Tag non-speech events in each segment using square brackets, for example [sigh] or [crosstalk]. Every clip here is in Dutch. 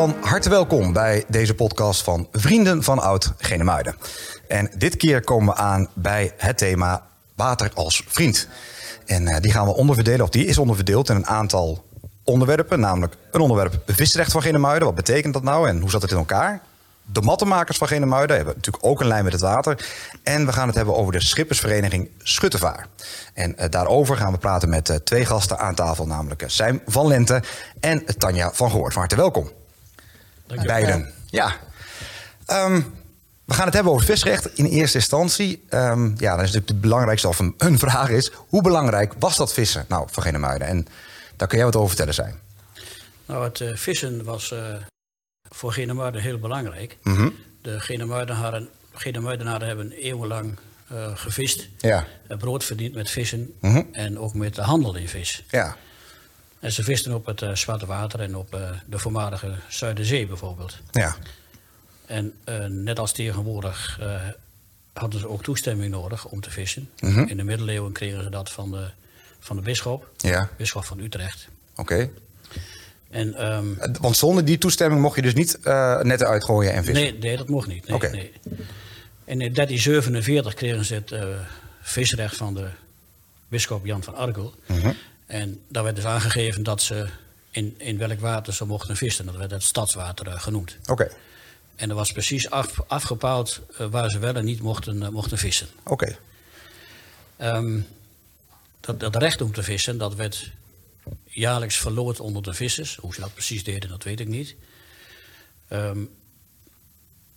Van harte welkom bij deze podcast van Vrienden van Oud Genemuiden. En dit keer komen we aan bij het thema water als vriend. En uh, die gaan we onderverdelen, of die is onderverdeeld in een aantal onderwerpen. Namelijk een onderwerp visrecht van Genemuiden. Wat betekent dat nou en hoe zat het in elkaar? De mattenmakers van Genemuiden hebben natuurlijk ook een lijn met het water. En we gaan het hebben over de schippersvereniging Schuttevaar. En uh, daarover gaan we praten met uh, twee gasten aan tafel, namelijk Sijm van Lente en Tanja van Goort. Van harte welkom. Beiden. Ja. Um, we gaan het hebben over visrecht in eerste instantie. Um, ja, dan is natuurlijk het belangrijkste of een, een, vraag is... hoe belangrijk was dat vissen nou voor Genemuiden? En daar kun jij wat over vertellen zijn. Nou, het uh, vissen was uh, voor Genemuiden heel belangrijk. Mm -hmm. De Genemuidenaren, Genemuidenaren hebben eeuwenlang uh, gevist. Ja. brood verdiend met vissen mm -hmm. en ook met de handel in vis. Ja. En ze visten op het uh, Zwarte Water en op uh, de voormalige Zuiderzee bijvoorbeeld. Ja. En uh, net als tegenwoordig hadden ze ook toestemming nodig om te vissen. Mm -hmm. In de middeleeuwen kregen ze dat van de, van de bisschop, ja. bisschop van Utrecht. Oké. Okay. En, um, Want zonder die toestemming mocht je dus niet netten uitgooien en vissen? Nee, nee dat mocht niet. Nee. En in 1347 kregen ze het visrecht van de bisschop Jan van Arkel. Mm -hmm. En daar werd dus aangegeven dat ze in, in welk water ze mochten vissen. Dat werd het stadswater uh, genoemd. Oké. Okay. En er was precies af, afgepaald uh, waar ze wel en niet mochten, uh, mochten vissen. Oké. Okay. Um, dat, dat recht om te vissen, dat werd jaarlijks verloot onder de vissers. Hoe ze dat precies deden, dat weet ik niet. Um,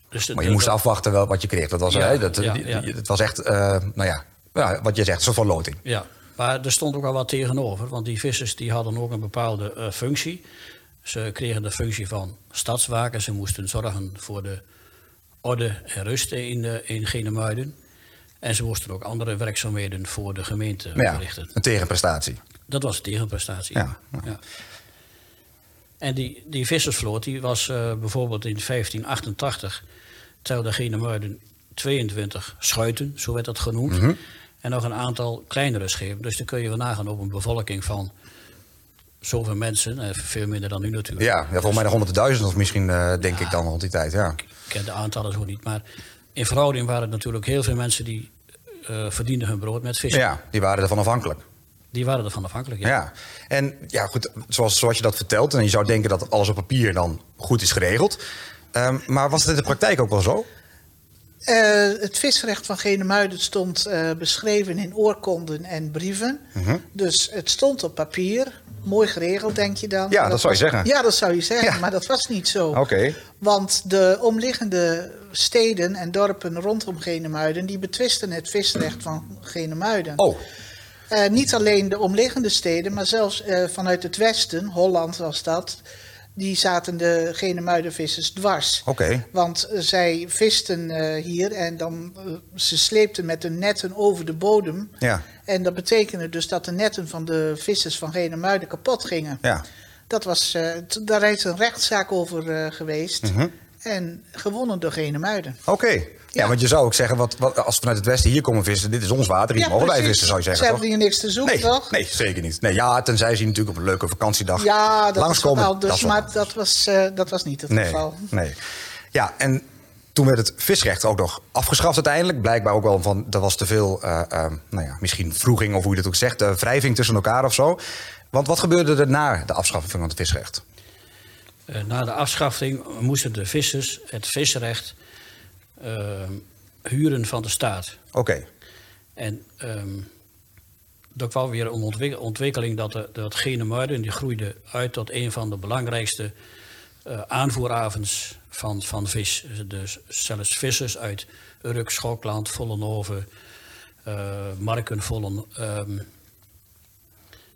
dus de, maar je de, moest dat, afwachten wel wat je kreeg. Dat was, ja, dat, ja, ja. Was echt, nou ja, ja, wat je zegt, een soort van loting. Ja, maar er stond ook al wat tegenover, want die vissers die hadden ook een bepaalde uh, functie. Ze kregen de functie van stadswaken. Ze moesten zorgen voor de orde en rust in, de, in Genemuiden. En ze moesten ook andere werkzaamheden voor de gemeente ja, verrichten. Een tegenprestatie. Dat was een tegenprestatie. Ja, ja. ja. En die, die vissersvloot die was uh, bijvoorbeeld in 1588 telde Genemuiden 22 schuiten, zo werd dat genoemd. Mm -hmm. En nog een aantal kleinere schepen. Dus dan kun je wel nagaan op een bevolking van zoveel mensen. Eh, veel minder dan nu natuurlijk. Ja, ja volgens mij nog honderdduizend of misschien uh, denk ja, ik dan al die tijd. Ja. Ik ken de aantallen zo niet. Maar in verhouding waren het natuurlijk heel veel mensen die uh, verdienden hun brood met vissen. Ja, die waren ervan afhankelijk. Die waren ervan afhankelijk, ja. ja. En ja, goed, zoals, zoals je dat vertelt... en je zou denken dat alles op papier dan goed is geregeld. Um, maar was het in de praktijk ook wel zo? Uh, het visrecht van Genemuiden stond uh, beschreven in oorkonden en brieven. Mhm. Uh -huh. Dus het stond op papier. Mooi geregeld, denk je dan. Ja, dat, dat zou was, je zeggen. Ja, dat zou je zeggen, Ja. maar dat was niet zo. Oké. Okay. Want de omliggende steden en dorpen rondom Genemuiden... die betwisten het visrecht van Genemuiden. Oh, Uh, niet alleen de omliggende steden, maar zelfs vanuit het westen, Holland was dat... die zaten de Genemuidenvissers dwars. oké. Want uh, zij visten uh, hier en dan, uh, ze sleepten met hun netten over de bodem. Ja, En dat betekende dus dat de netten van de vissers van Genemuiden kapot gingen. ja. Dat was, eh, daar is een rechtszaak over eh, geweest. Mhm. En gewonnen door Genemuiden. Oké. Ja. want je zou ook zeggen, wat, wat, als we vanuit het westen hier komen vissen... dit is ons water, hier mogen wij vissen, zou je Ze zeggen, hebben toch? hier niks te zoeken, Nee, toch? nee, zeker niet. Nee, ja, tenzij ze natuurlijk op een leuke vakantiedag Ja, dat langskomen. anders, dat wel maar dat was, eh, dat was niet het Nee, geval. nee. Ja, en toen werd het visrecht ook nog afgeschaft uiteindelijk. Blijkbaar ook wel van, er was te veel, eh, eh, nou ja, misschien vroeging of hoe je dat ook zegt, eh, wrijving tussen elkaar of zo. Want wat gebeurde er na de afschaffing van het visrecht? Uh, na de afschaffing moesten de vissers het visrecht uh, huren van de staat. Oké, En um, er kwam weer een ontwik ontwikkeling dat, de, dat Genemuiden die groeide uit tot een van de belangrijkste uh, aanvoeravens van, van vis. Dus zelfs vissers uit Urk, Schokland, Vollenhoven, uh, Marken, Vollen, um,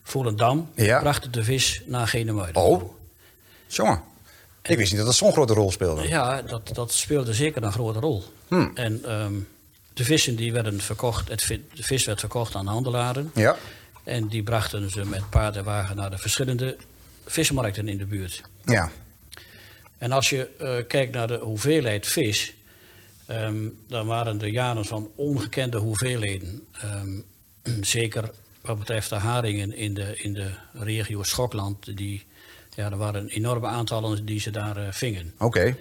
Volendam Ja. brachten de vis naar Genemuiden. Oh. jongen. Ik wist niet dat dat zo'n grote rol speelde. Ja, dat, dat speelde zeker een grote rol. Hmm. En um, de vissen die werden verkocht, het de vis werd verkocht aan handelaren. Ja, En die brachten ze met paard en wagen naar de verschillende vismarkten in de buurt. ja, En als je uh, kijkt naar de hoeveelheid vis, um, dan waren er jaren van ongekende hoeveelheden. Um, [clears throat] zeker wat betreft de haringen in de, in de regio Schokland, die Ja, er waren enorme aantallen die ze daar eh, vingen. Oké.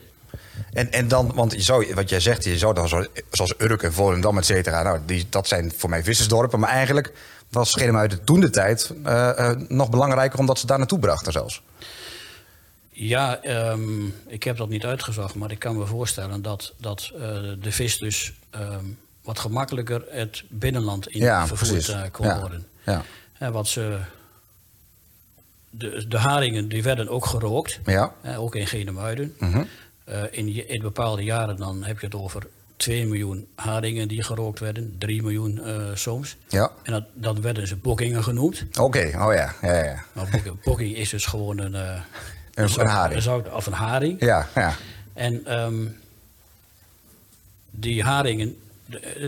En, en dan, want je zou, wat jij zegt, je zou dan zo, zoals Urk en Volendam, et cetera. Nou, die, dat zijn voor mij vissersdorpen. Maar eigenlijk was Genemuiden toen de tijd eh, eh, nog belangrijker omdat ze daar naartoe brachten zelfs. Ja, ehm, ik heb dat niet uitgezocht, maar ik kan me voorstellen dat, dat de vis dus ehm, wat gemakkelijker het binnenland in Ja, vervoerd kon Ja. worden. Ja. En wat ze, de, de haringen die werden ook gerookt, Ja. eh, ook in Genemuiden. Mhm. Eh, in, in bepaalde jaren dan heb je het over 2 miljoen haringen die gerookt werden, 3 miljoen eh, soms. Ja. En dat, dat werden ze bokkingen genoemd. Oké, oh ja. Ja, ja. Bokking, bokking is dus gewoon een, eh, Een, zout- een haring. zout- of een haring. Ja, ja. En ehm, die haringen,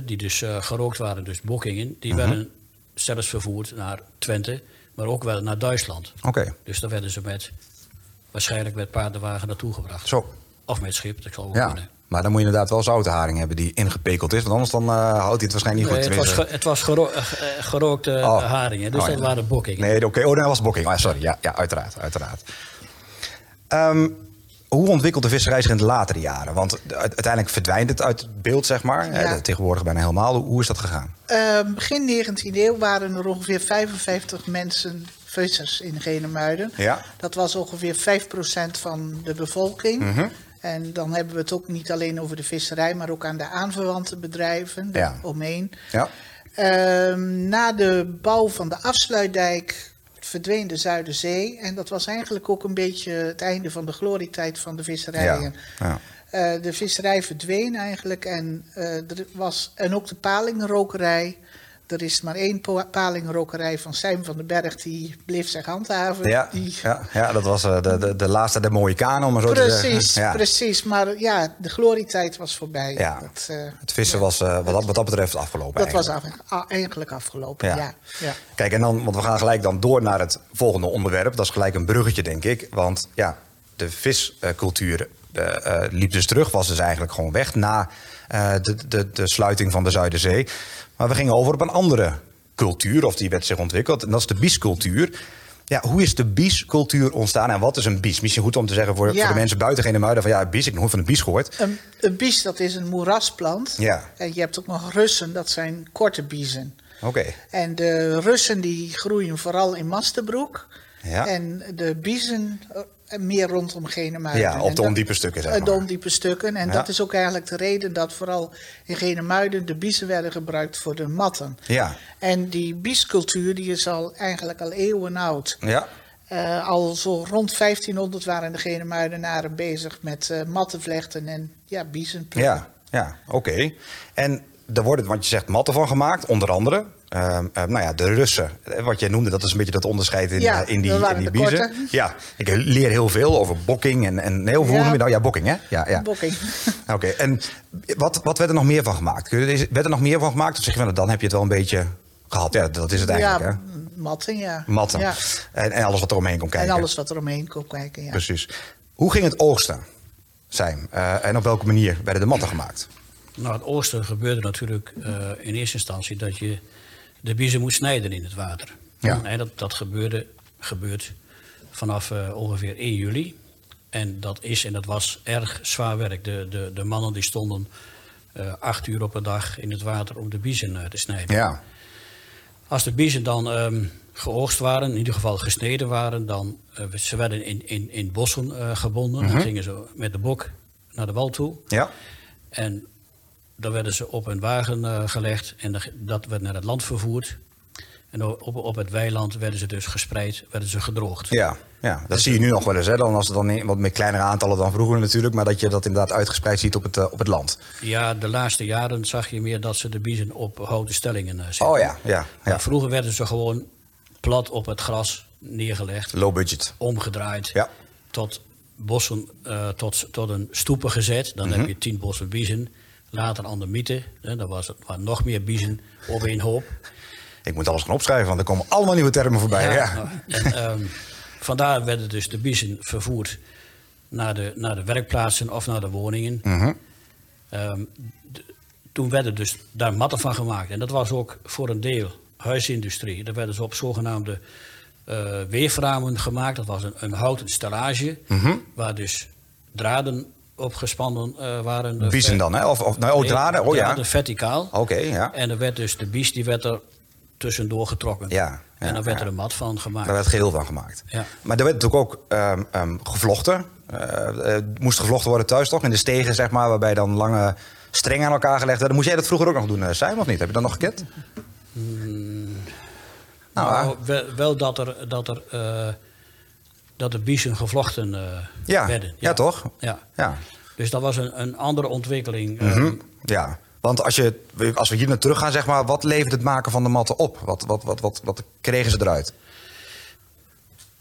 die dus gerookt waren, dus bokkingen, die Mhm. werden zelfs vervoerd naar Twente, maar ook wel naar Duitsland. Oké. Dus daar werden ze met, waarschijnlijk met paardenwagen naartoe gebracht. Zo. Of met schip, dat zal ook Ja. kunnen. Maar dan moet je inderdaad wel zoute haring hebben die ingepekeld is. Want anders dan, eh, houdt hij het waarschijnlijk niet Nee, goed. het, was het was gero- eh, eh, gerookte Oh. haringen, dus Oh, ja. dat waren bokkingen. Nee, oké. Oh, dat was bokking. Ja, sorry. Ja, ja uiteraard. uiteraard. Ehm, hoe ontwikkelt de visserij zich in de latere jaren? Want uiteindelijk verdwijnt het uit het beeld, zeg maar. Ja. Tegenwoordig bijna helemaal. Hoe, is dat gegaan? Eh, begin 19e eeuw waren er ongeveer 55 mensen vissers in Genemuiden. Ja. Dat was ongeveer 5% van de bevolking. Mhm. En dan hebben we het ook niet alleen over de visserij, maar ook aan de aanverwante bedrijven Ja. omheen. Ja. Ehm, na de bouw van de afsluitdijk verdween de Zuiderzee. En dat was eigenlijk ook een beetje het einde van de glorietijd van de visserijen. Ja. Eh, de visserij verdween eigenlijk en, eh, er was, en ook de palingenrokerij. Er is maar één palingenrokerij van Sijm van den Berg die bleef zich handhaven. Ja, Die, ja, ja, dat was eh, de, de, de laatste der mooie kanen, om maar zo te zeggen. precies, Ja. precies. Maar ja, de glorietijd was voorbij. Ja. Dat, eh, Het vissen was eh, wat, dat, wat dat betreft afgelopen. dat was eigenlijk. af- a- eigenlijk afgelopen, Ja. ja. Kijk, en dan, want we gaan gelijk dan door naar het volgende onderwerp. Dat is gelijk een bruggetje, denk ik. Want ja, de viscultuur liep dus terug, was dus eigenlijk gewoon weg na de, de, de sluiting van de Zuiderzee. Maar we gingen over op een andere cultuur, of die werd zich ontwikkeld. En dat is de biescultuur. Ja, hoe is de biescultuur ontstaan en wat is een bies? Misschien goed om te zeggen voor, Ja. voor de mensen buiten geen muiden van ja, bies, ik heb nooit van een bies gehoord. Een, een bies, dat is een moerasplant. Ja. En je hebt ook nog russen, dat zijn korte biezen. Oké, En de russen die groeien vooral in Mastenbroek. Ja. En de biezen eh, meer rondom Genemuiden. Ja, op de ondiepe stukken, zeg eh, De maar. ondiepe stukken. En Ja. dat is ook eigenlijk de reden dat vooral in Genemuiden de biezen werden gebruikt voor de matten. ja. En die biescultuur die is al eigenlijk al eeuwen oud. Ja, Eh, al zo rond 1500 waren de Genemuidenaren bezig met eh mattenvlechten en ja, biezen. Ja, ja oké. En er worden, want je zegt matten van gemaakt, onder andere. Ehm, ehm, nou ja, de Russen, wat jij noemde, dat is een beetje dat onderscheid in, Ja, eh, in die, in die biezen. korte. Ja, ik leer heel veel over bokking en, en heel veel. Ja. noem je nou? Ja, bokking, hè? Ja, ja. Bokking. [laughs] Oké, en wat, wat werd er nog meer van gemaakt? Werd er nog meer van gemaakt? Of zeg je, van, dan heb je het wel een beetje gehad? Ja, dat is het eigenlijk, ja, hè? matten, ja. Matten. Ja. En, en alles wat er omheen komt kijken. En alles wat er omheen komt kijken, ja. Precies. Hoe ging het oogsten, Zijn? Eh, en op welke manier werden de matten gemaakt? Nou, het oosten gebeurde natuurlijk eh, in eerste instantie dat je de biezen moet snijden in het water. Ja. En dat, dat gebeurde, gebeurt vanaf eh, ongeveer 1 juli. En dat is en dat was erg zwaar werk. De, de, de mannen die stonden eh, acht uur op een dag in het water om de biezen eh, te snijden. Ja, Als de biezen dan ehm, geoogst waren, in ieder geval gesneden waren, dan ze werden in, in, in bossen gebonden. Mhm. Dan gingen ze met de bok naar de wal toe. ja, En dan werden ze op een wagen eh, gelegd en dat werd naar het land vervoerd. En op, op het weiland werden ze dus gespreid, werden ze gedroogd. ja. ja. Dat zie je nu nog wel eens. Hè? Dan als het dan in wat meer kleinere aantallen dan vroeger natuurlijk. Maar dat je dat inderdaad uitgespreid ziet op het, eh, op het land. Ja, de laatste jaren zag je meer dat ze de biezen op houten stellingen eh, zetten. Oh ja, ja, ja. Vroeger werden ze gewoon plat op het gras neergelegd, Low budget. omgedraaid, Ja. tot bossen, tot, tot een stoepen gezet. Dan Mhm. heb je tien bossen biezen. Later aan de mythe, hè, dan was het waren nog meer biezen op één hoop. Ik moet alles gaan opschrijven, want er komen allemaal nieuwe termen voorbij. Ja, nou, En, ehm, vandaar werden dus de biezen vervoerd naar de, naar de werkplaatsen of naar de woningen. Mhm. Ehm, toen werden dus daar matten van gemaakt. En dat was ook voor een deel huisindustrie. Daar werden ze op zogenaamde eh, weeframen gemaakt. Dat was een, een houten stellage, Mhm. waar dus draden opgespannen eh, waren. De Biezen dan, hè? Of, of nou, oh, draden? Oh ja. verticaal. Oké, ja. En er werd dus de bies die werd er tussendoor getrokken. Ja, ja, en dan werd ja. er een mat van gemaakt. Daar werd geheel van gemaakt. Ja. Maar er werd natuurlijk ook ehm, ehm, gevlochten. Eh, moest gevlochten worden thuis toch? In de stegen, zeg maar, waarbij dan lange strengen aan elkaar gelegd werden. Moest jij dat vroeger ook nog doen, Simon, of niet? Heb je dat nog gekend? Nou, Nou, wel, wel dat er, dat er, dat de biezen gevlochten eh, Ja, werden. ja, toch? Ja. Ja. Dus dat was een, een andere ontwikkeling. eh, Mhm. ja. Want als, je, als we hier naar terug gaan, zeg maar, wat levert het maken van de matten op? Wat, wat, wat, wat, wat kregen ze eruit?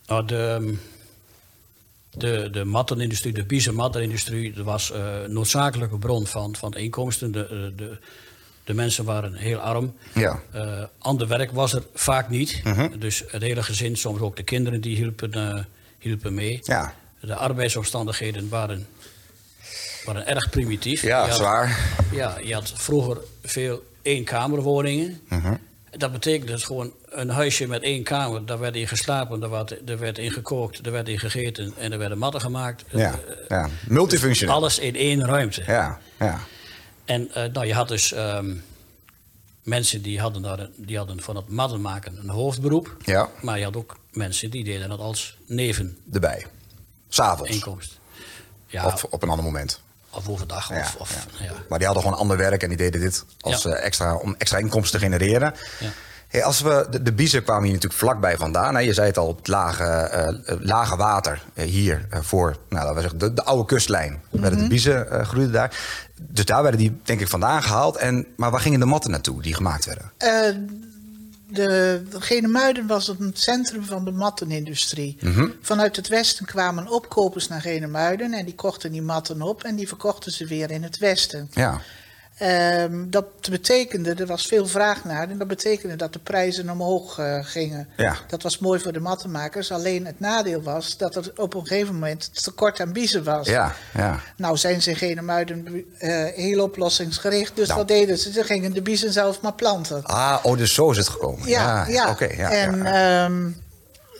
Nou, de, de, de mattenindustrie, de biezenmattenindustrie, dat was eh, een noodzakelijke bron van, van inkomsten. De, de, de, mensen waren heel arm. Ja. Eh, ander werk was er vaak niet. Mhm. Dus het hele gezin, soms ook de kinderen, die hielpen, hielpen mee. Ja. De arbeidsomstandigheden waren, waren erg primitief. Ja, had- zwaar. Ja, je had vroeger veel eenkamerwoningen. Mhm. Dat betekent dus gewoon een huisje met één kamer. Daar werd in geslapen, daar werd, er werd in gekookt, er werd in gegeten en er werden matten gemaakt. Ja, Eh, ja. multifunctioneel. Alles in één ruimte. Ja, ja. En eh, nou, je had dus ehm, mensen die hadden, daar, die hadden van het matten maken een hoofdberoep. Ja, Maar je had ook mensen die deden dat als neveninkomst. erbij. S'avonds. Ja, Of op een ander moment. of overdag. Ja, of, of, ja. ja. Maar die hadden gewoon ander werk en die deden dit als, Ja. eh, extra, om extra inkomsten te genereren. Hey, als we, de, de biezen kwamen hier natuurlijk vlakbij vandaan. Hè. Je zei het al, het lage, eh, lage water eh, hier eh, voor nou, laten we zeggen, de, de oude kustlijn. Werden de biezen eh, groeiden daar. Dus daar werden die denk ik vandaan gehaald. En, maar waar gingen de matten naartoe die gemaakt werden? De, de Genemuiden was het centrum van de mattenindustrie. Mhm. Vanuit het westen kwamen opkopers naar Genemuiden en die kochten die matten op en die verkochten ze weer in het westen. Ja, Ehm, dat betekende, er was veel vraag naar en dat betekende dat de prijzen omhoog eh, gingen. Ja. Dat was mooi voor de mattenmakers, alleen het nadeel was dat er op een gegeven moment tekort aan biezen was. ja, ja. Nou zijn ze in Genemuiden eh heel oplossingsgericht, dus Nou. wat deden ze? Ze gingen de biezen zelf maar planten. Ah, oh, dus zo is het gekomen. Ja, ja. Oké, ja, en ja, ehm,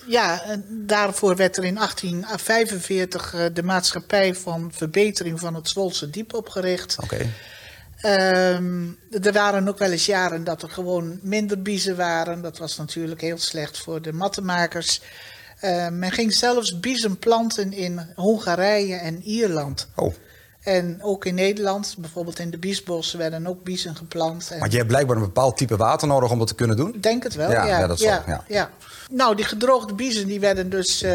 ja, daarvoor werd er in 1845 eh, de maatschappij van verbetering van het Zwolse diep opgericht. Oké. Ehm, er waren ook wel eens jaren dat er gewoon minder biezen waren. Dat was natuurlijk heel slecht voor de mattenmakers. Eh, men ging zelfs biezen planten in Hongarije en Ierland. Oh, En ook in Nederland, bijvoorbeeld in de biesbossen, werden ook biezen geplant. En want je hebt blijkbaar een bepaald type water nodig om dat te kunnen doen? ik denk het wel, Ja, ja. ja, dat zal, ja, ja. Nou, die gedroogde biezen, die werden dus, eh,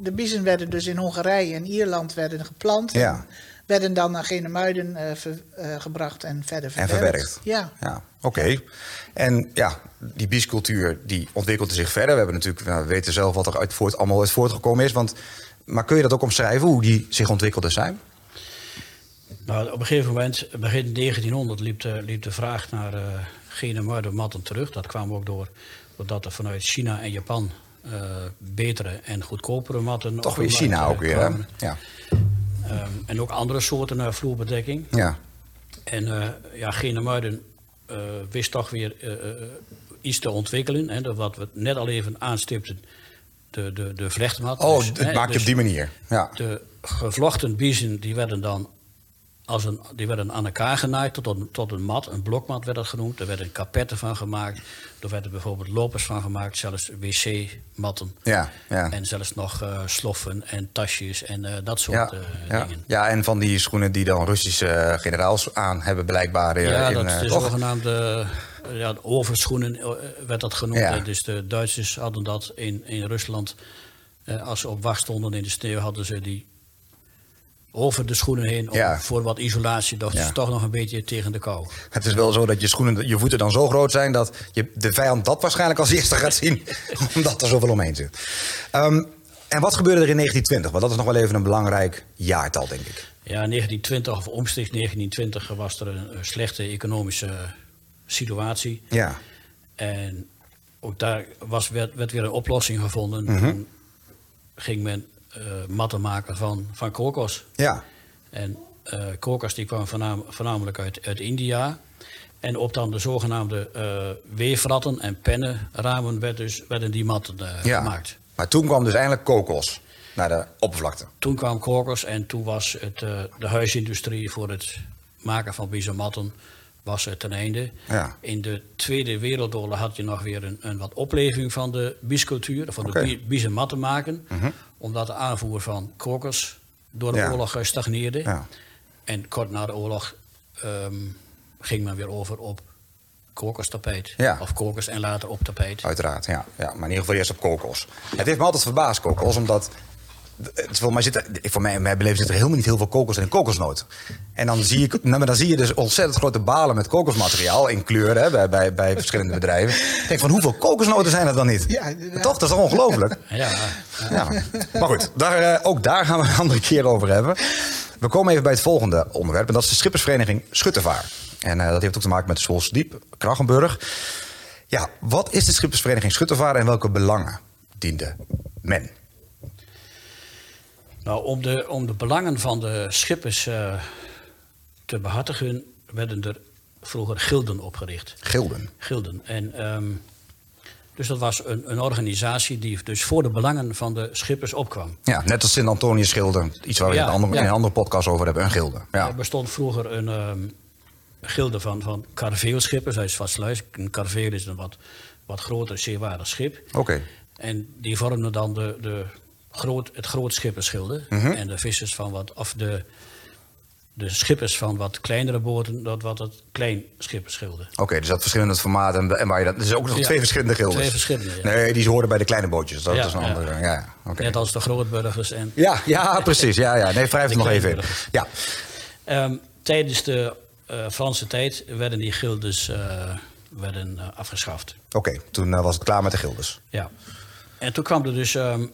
de biezen werden dus in Hongarije en Ierland werden geplant. Ja. En werden dan naar Genemuiden eh, ver- eh, gebracht en verder En verwerkt. verwerkt. Ja. Ja, oké. En ja, die biescultuur die ontwikkelde zich verder. We hebben natuurlijk, nou, we weten zelf wat er uit voort, allemaal uit voortgekomen is. Want, maar kun je dat ook omschrijven, hoe die zich ontwikkelde zijn? Nou, op een gegeven moment, begin 1900, liep de, liep de vraag naar uh, matten terug. Dat kwam ook door doordat er vanuit China en Japan eh, betere en goedkopere matten... Toch weer China ook weer, hè? Ja. Ehm, en ook andere soorten uh, vloerbedekking. ja. En uh, ja, Genemuiden uh, wist toch weer iets te ontwikkelen. Hè, dat wat we net al even aanstipten, de, de, de vlechtmat. Oh, Dus, het hè, maak je dus op die manier. Ja. De gevlochten biezen die werden dan als een, die werden aan elkaar genaaid tot een, tot een mat, een blokmat werd dat genoemd. Er werden kapetten van gemaakt. Er werden bijvoorbeeld lopers van gemaakt, zelfs wc-matten. Ja, ja. En zelfs nog uh, sloffen en tasjes en uh, dat soort ja, uh, ja. dingen. Ja, en van die schoenen die dan Russische generaals aan hebben blijkbaar. Ja, in, dat is zogenaamde ja, overschoenen eh, werd dat genoemd. Ja. Dus de Duitsers hadden dat in, in Rusland. Eh, als ze op wacht stonden in de sneeuw, hadden ze die over de schoenen heen Ja. voor wat isolatie. Dat Ja. is toch nog een beetje tegen de kou. Het is wel zo dat je schoenen, je voeten dan zo groot zijn dat je de vijand dat waarschijnlijk als eerste gaat zien, [laughs] omdat er zoveel omheen zit. Um, en wat gebeurde er in 1920? Want dat is nog wel even een belangrijk jaartal, denk ik. Ja, 1920 of omstreeks 1920 was er een, slechte economische situatie. Ja. En ook daar was, werd, werd weer een oplossing gevonden. Mhm. Toen ging men matten maken van, van kokos. Ja. En uh, kokos die kwam voornam, voornamelijk uit, uit India. En op dan de zogenaamde uh, weefratten en pennenramen werd dus, werden die matten uh, Ja. gemaakt. Maar toen kwam dus eindelijk kokos naar de oppervlakte. Toen kwam kokos en toen was het, eh, de huisindustrie voor het maken van biezenmatten was ten einde. Ja. In de Tweede Wereldoorlog had je nog weer een, een wat opleving van de biescultuur, van de bie- biezenmatten maken. Omdat de aanvoer van kokos door de Ja. oorlog eh, stagneerde. Ja. En kort na de oorlog ehm, ging men weer over op kokostapijt. Ja. Of kokos en later op tapijt. Uiteraard, ja. ja. Maar in ieder geval eerst op kokos. Het heeft me altijd verbaasd, kokos, omdat... Het is voor mij zit voor mij, mijn beleving zit er helemaal niet heel veel kokos in een kokosnoot. En dan zie, ik, [laughs] nou, maar dan zie je dus ontzettend grote balen met kokosmateriaal in kleuren hè, bij, bij, bij verschillende bedrijven. Ik denk van hoeveel kokosnoten zijn er dan niet? Ja. Toch, dat is toch ongelooflijk? [laughs] Ja, Ja. Maar goed, daar, eh, ook daar gaan we een andere keer over hebben. We komen even bij het volgende onderwerp. En dat is de schippersvereniging Schuttervaar. En eh, dat heeft ook te maken met de Zwolsdiep, Krachenburg. Ja, wat is de schippersvereniging Schuttervaar en welke belangen diende men? Nou, om de, om de belangen van de schippers eh, te behartigen, werden er vroeger gilden opgericht. Gilden. Gilden. En, ehm, dus dat was een, een organisatie die dus voor de belangen van de schippers opkwam. Ja, net als Sint-Antonius Gilde. Iets waar we Ja, in, een andere, ja. in een andere podcast over hebben. Een gilde. Ja. Er bestond vroeger een ehm, gilde van, van karveelschippers uit Zwartsluis. Een karveel is een wat, wat groter, zeewaardig schip. Oké. En die vormden dan de, de groot, het grootschippersgilde. Mhm. En de vissers van wat, of de, de schippers van wat kleinere boten, dat wat het kleinschippersgilde. Oké, dus dat verschillende formaten. En, en waar je dat, er zijn ook nog Ja, twee verschillende gildes. twee verschillende, ja. Nee, die horen bij de kleine bootjes. Dat Ja, is een andere. Ja, oké. Net als de grootburgers. En, Ja, ja, precies. Ja, ja. Nee, wrijf het nog even in. Ja. Ehm, tijdens de eh, Franse tijd werden die gildes eh, werden, eh, afgeschaft. Oké, toen was het klaar met de gildes. Ja. En toen kwam er dus ehm,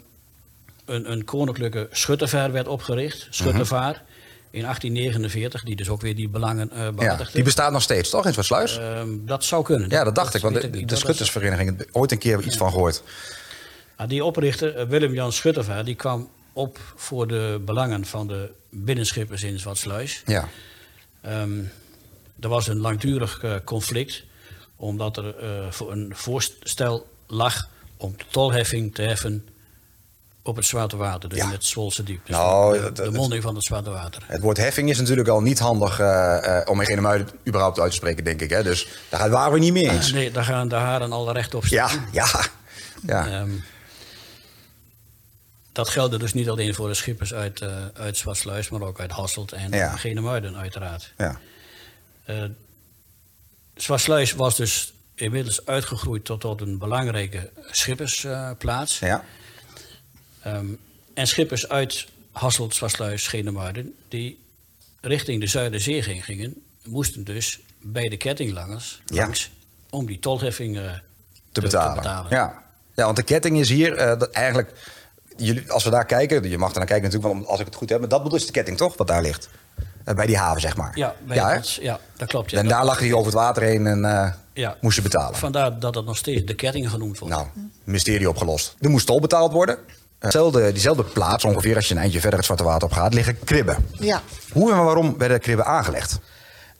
een, een koninklijke schuttervaar werd opgericht, schuttervaar, in 1849, die dus ook weer die belangen Ja, behartigde. die bestaat nog steeds, toch, in Zwartsluis? Ehm, dat zou kunnen. ja, dat dacht ik, want de. Dat schuttersvereniging, ooit een keer iets van gehoord. Ah, die oprichter, eh, Willem-Jan Schuttervaar, die kwam op voor de belangen van de binnenschippers in Zwartsluis. Ja, Ehm, er was een langdurig eh, conflict, omdat er voor een voorstel lag om de tolheffing te heffen op het Zwarte Water, dus Ja. in het Zwolse Diep. Dus Nou, de, dat- de dat- monding van het Zwarte Water. het woord heffing is natuurlijk al niet handig eh, eh, om in Genemuiden überhaupt uit te spreken, denk ik. Hè? Dus daar waren we niet mee eens. Nee, daar gaan de haren al recht op staan. ja, ja. Ehm, dat geldde dus niet alleen voor de schippers uit, eh uit Zwartsluis, maar ook uit Hasselt en Ja. Genemuiden uiteraard. ja. Zwartsluis was dus inmiddels uitgegroeid tot, tot een belangrijke schippersplaats. ja. Ehm, en schippers uit Hasselt, Zwartsluis, Genemuiden, die richting de Zuiderzee ging- gingen, moesten dus bij de kettinglangers Ja. langs om die tolheffing eh, te betalen. Ja. ja, want de ketting is hier eh, dat eigenlijk. Jullie, als we daar kijken, je mag er naar kijken natuurlijk, want als ik het goed heb, maar dat bedoel is de ketting toch, wat daar ligt? Eh, bij die haven, zeg maar. Ja, bij ja, hè? ons- ja, dat klopt. Ja. En daar lag hij over het water heen en Ja. moest je betalen. Vandaar dat het nog steeds de ketting genoemd wordt. Nou, mysterie opgelost. Er moest tol betaald worden. Zelfde, diezelfde plaats, ongeveer als je een eindje verder het Zwarte Water op gaat, liggen kribben. Ja. Hoe en waarom werden kribben aangelegd?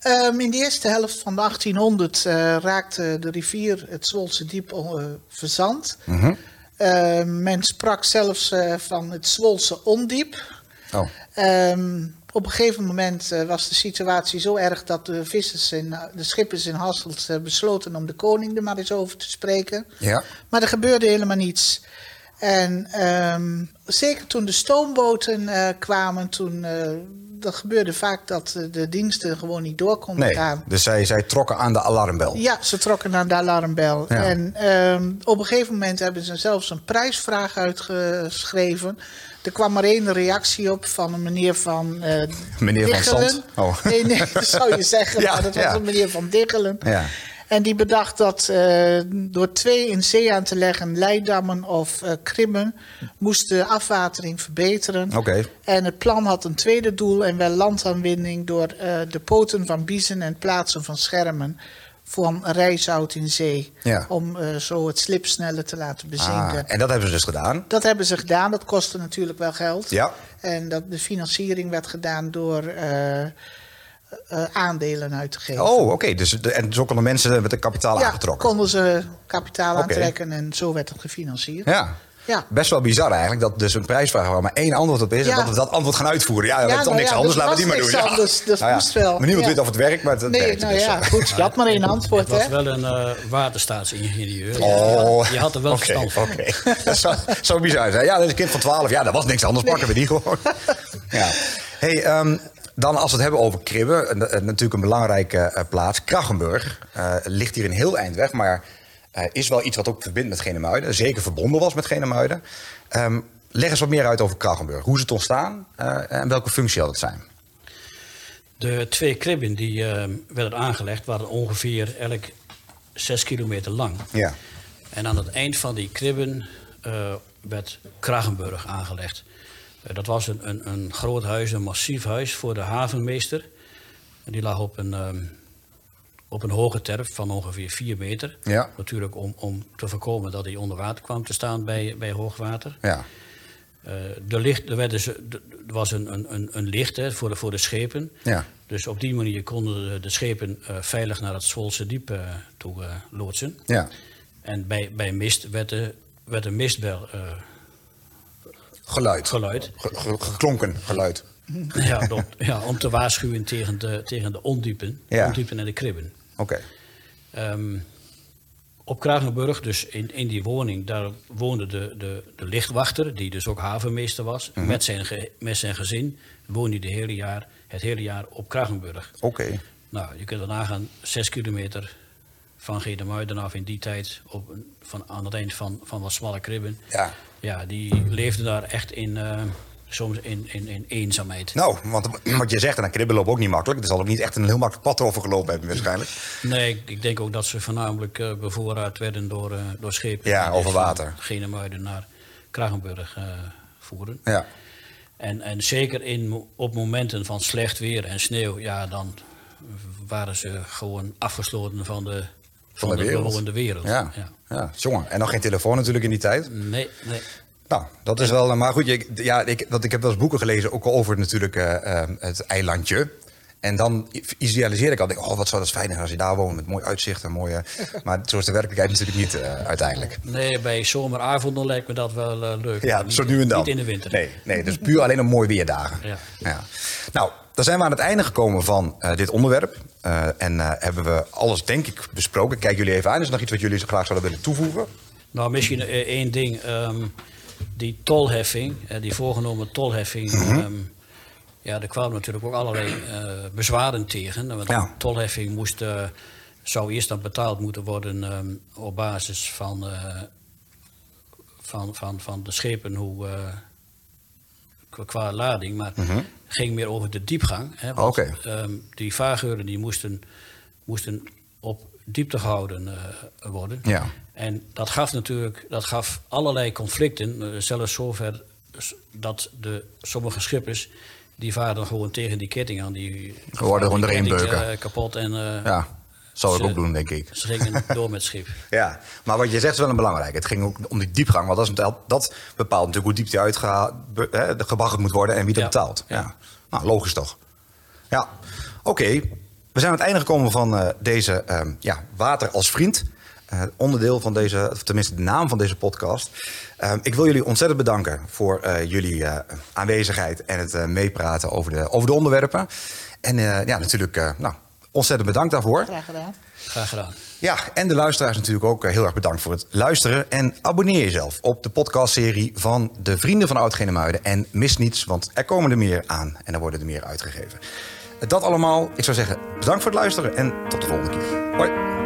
Ehm, in de eerste helft van de 1800 eh, raakte de rivier het Zwolse Diep eh, verzand. Ehm, men sprak zelfs eh, van het Zwolse Ondiep. Oh, Ehm, op een gegeven moment was de situatie zo erg dat de, vissers in, de schippers in Hasselt besloten om de koning er maar eens over te spreken. ja. Maar er gebeurde helemaal niets. En ehm, zeker toen de stoomboten eh, kwamen, toen, eh, dat gebeurde vaak dat eh, de diensten gewoon niet door konden Nee, gaan. dus zij, zij trokken aan de alarmbel. Ja, ze trokken naar de alarmbel. Ja. En ehm, op een gegeven moment hebben ze zelfs een prijsvraag uitgeschreven. Er kwam maar één reactie op van een meneer van eh Meneer van. Zand? Oh. Nee, nee, [laughs] dat zou je zeggen, Ja, maar dat was ja. een meneer van Diggelen. En die bedacht dat eh, door twee in zee aan te leggen, leidammen of eh kribben, moest de afwatering verbeteren. Oké. En het plan had een tweede doel en wel landaanwinning door eh, de poten van biezen en plaatsen van schermen van rijzout in zee. Ja. Om zo het slip sneller te laten Ah, bezinken. en dat hebben ze dus gedaan. Dat hebben ze gedaan, dat kostte natuurlijk wel geld. Ja. En dat, de financiering werd gedaan door eh, aandelen uit te geven. Oh, oké. Dus, de- en zo konden mensen met een kapitaal ja, aangetrokken. konden ze kapitaal aantrekken en zo werd het gefinancierd. Ja. Ja. Best wel bizar eigenlijk dat dus een prijsvraag waar maar één antwoord op is en dat we dat antwoord gaan uitvoeren. Ja, we hebben toch nou niks ja, anders, er laten we die maar doen. Ja. anders, dus Nou ja, moest wel. Maar niemand Ja. weet of het werkt, maar het Nee, werkt nou dus. ja, goed, je had maar één [laughs] antwoord, Het was hè? wel een eh waterstaatsingenieur. Oh, Je had er wel verstand van. Oké, dat zou, zou bizar zijn. Ja, dat is een kind van 12. Ja, dat was niks anders. Pakken we die gewoon. Ja. Hey, ehm, dan als we het hebben over Kribben, natuurlijk een belangrijke eh, plaats. Krachenburg eh, ligt hier een heel eind weg, maar eh, is wel iets wat ook verbindt met Genemuiden. Zeker verbonden was met Genemuiden. Ehm leg eens wat meer uit over Krachenburg. Hoe is het ontstaan en welke functie had het zijn? De twee kribben die werden aangelegd waren ongeveer elk zes kilometer lang. Ja. En aan het eind van die kribben werd Kragenburg aangelegd. Eh, dat was een, een, een groot huis, een massief huis voor de havenmeester. En die lag op een, ehm, op een hoge terp van ongeveer 4 meter. Ja. Natuurlijk om, om te voorkomen dat hij onder water kwam te staan bij, bij hoogwater. Ja. Eh, de licht, er, werd dus, er was een, een, een, een licht hè, voor, de, voor de schepen. Ja. Dus op die manier konden de, de schepen eh, veilig naar het Zwolse diep eh, toe loodsen. Ja. En bij, bij mist werd de, werd de mistbel Geluid. geluid. Ge- ge- geklonken geluid. ja, om, ja, om te waarschuwen tegen de, tegen de ondiepen, Ja. ondiepen en de kribben. Oké. Ehm, op Kragenburg, dus in, in die woning, daar woonde de, de, de lichtwachter, die dus ook havenmeester was. Mhm. met, zijn ge- met zijn gezin woonde hij de hele jaar, het hele jaar op Kragenburg. Oké. Nou, je kunt er nagaan, zes kilometer van Gedemuiden af in die tijd, op een, van, aan het eind van, van wat smalle kribben. Ja. Ja, die leefden daar echt in, eh, soms in, in, in eenzaamheid. Nou, want [clears throat] wat je zegt, en dan kribben lopen ook niet makkelijk. Er zal ook niet echt een heel makkelijk pad over gelopen hebben waarschijnlijk. Nee, ik, ik denk ook dat ze voornamelijk eh, bevoorraad werden door, eh, door schepen. Ja, die over water. Genemuiden naar Kragenburg voeren. Ja. En, en zeker in, op momenten van slecht weer en sneeuw, ja, dan waren ze gewoon afgesloten van de, van de de, wereld. Ja. Ja. ja. jongen. En nog geen telefoon natuurlijk in die tijd. Nee, nee. Nou, dat is wel... Maar goed, je, ja, ik, dat, ik heb wel eens boeken gelezen, ook over natuurlijk eh, eh, het eilandje. En dan idealiseer ik al, denk, oh, wat zou dat fijn zijn als je daar woont met mooi uitzicht en mooie... [laughs] Maar zo is de werkelijkheid natuurlijk niet eh, uiteindelijk. Nee, bij zomeravonden lijkt me dat wel eh, leuk. Ja, niet, zo nu en dan. Niet in de winter. Nee, nee dus puur alleen op mooie weerdagen. Ja. Nou, dan zijn we aan het einde gekomen van eh, dit onderwerp. En hebben we alles, denk ik, besproken. Kijk jullie even aan. Is er nog iets wat jullie zo graag zouden willen toevoegen? Nou, misschien één ding. ehm, die tolheffing, die voorgenomen tolheffing. Mhm. ehm, ja, er kwamen natuurlijk ook allerlei eh, bezwaren tegen. Want Ja. tolheffing moest, eh, zou eerst dan betaald moeten worden ehm, op basis van, eh, van, van, van de schepen hoe, qua, lading. Maar het ging meer over de diepgang. Hè, want, ehm, die vaargeuren die moesten, moesten op diepte gehouden eh, worden. Ja. En dat gaf natuurlijk dat gaf allerlei conflicten, zelfs zover dat de, sommige schippers die varen gewoon tegen die ketting aan. Die worden gewoon erin beuken. eh, kapot en eh, Ja, zou ik ook doen, denk ik. ze gingen [laughs] door met schip. Ja, maar wat je zegt is wel een belangrijk. Het ging ook om die diepgang. Want dat, is, dat- dat bepaalt natuurlijk hoe diep die gebaggerd moet worden en wie dat Ja. betaalt. Ja. Ja. Nou, logisch toch. Ja, oké. We zijn aan het einde gekomen van eh, deze ehm, ja, Water als Vriend. Eh, onderdeel van deze, of tenminste de naam van deze podcast. Ehm, ik wil jullie ontzettend bedanken voor eh, jullie eh, aanwezigheid en het eh, meepraten over de, over de onderwerpen. En eh, ja, natuurlijk eh, nou, ontzettend bedankt daarvoor. Graag gedaan. Graag gedaan. Ja, en de luisteraars natuurlijk ook heel erg bedankt voor het luisteren. En abonneer jezelf op de podcastserie van de Vrienden van oud Genemuiden. En mis niets, want er komen er meer aan en er worden er meer uitgegeven. Dat allemaal, ik zou zeggen, bedankt voor het luisteren en tot de volgende keer. Hoi.